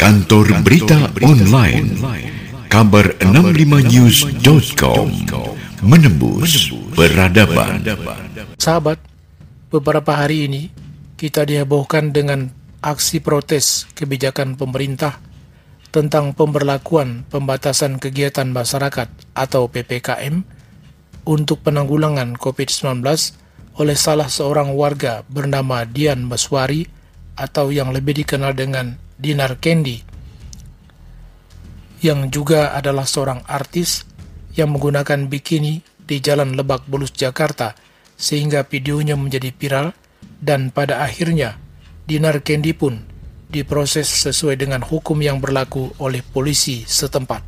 Kantor Berita Online Kabar 65news.com Menembus Peradaban. Sahabat, beberapa hari ini kita dihebohkan dengan aksi protes kebijakan pemerintah tentang pemberlakuan pembatasan kegiatan masyarakat atau PPKM untuk penanggulangan COVID-19 oleh salah seorang warga bernama Dian Maswari atau yang lebih dikenal dengan Dinar Kendi, yang juga adalah seorang artis yang menggunakan bikini di Jalan Lebak Bulus, Jakarta, sehingga videonya menjadi viral dan pada akhirnya Dinar Kendi pun diproses sesuai dengan hukum yang berlaku oleh polisi setempat.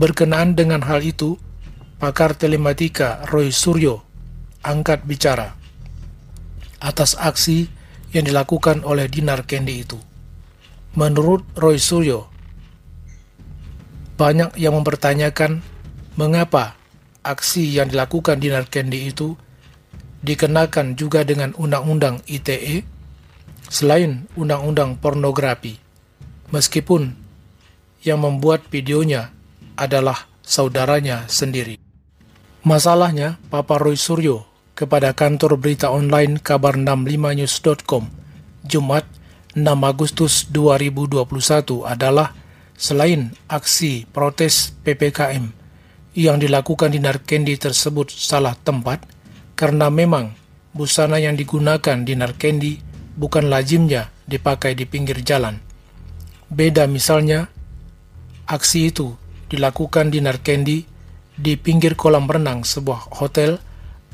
Berkenaan dengan hal itu, pakar telematika Roy Suryo angkat bicara atas aksi yang dilakukan oleh Dinar Kendi itu. Menurut Roy Suryo, banyak yang mempertanyakan mengapa aksi yang dilakukan Dinar Kendi itu dikenakan juga dengan Undang-Undang ITE selain Undang-Undang Pornografi, meskipun yang membuat videonya adalah saudaranya sendiri. Masalahnya, Papa Roy Suryo kepada kantor berita online kabar65news.com Jumat 6 Agustus 2021 adalah selain aksi protes PPKM yang dilakukan di Narkendi tersebut salah tempat karena memang busana yang digunakan di Narkendi bukan lazimnya dipakai di pinggir jalan. Beda misalnya, aksi itu dilakukan di Narkendi di pinggir kolam renang sebuah hotel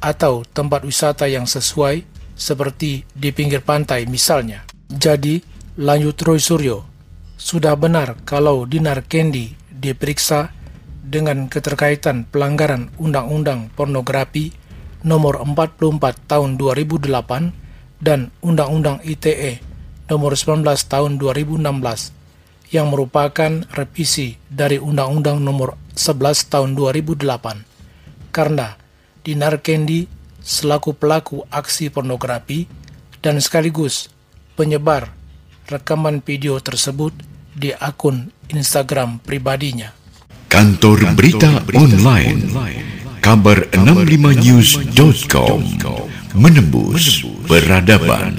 atau tempat wisata yang sesuai seperti di pinggir pantai misalnya. Jadi, lanjut Roy Suryo, sudah benar kalau Dinar Kendi diperiksa dengan keterkaitan pelanggaran Undang-Undang Pornografi nomor 44 tahun 2008 dan Undang-Undang ITE nomor 19 tahun 2016 yang merupakan revisi dari Undang-Undang nomor 11 tahun 2008 karena Dinar Kendi selaku pelaku aksi pornografi dan sekaligus penyebar rekaman video tersebut di akun Instagram pribadinya. Kantor Berita Online. Kabar 65news.com Menembus Peradaban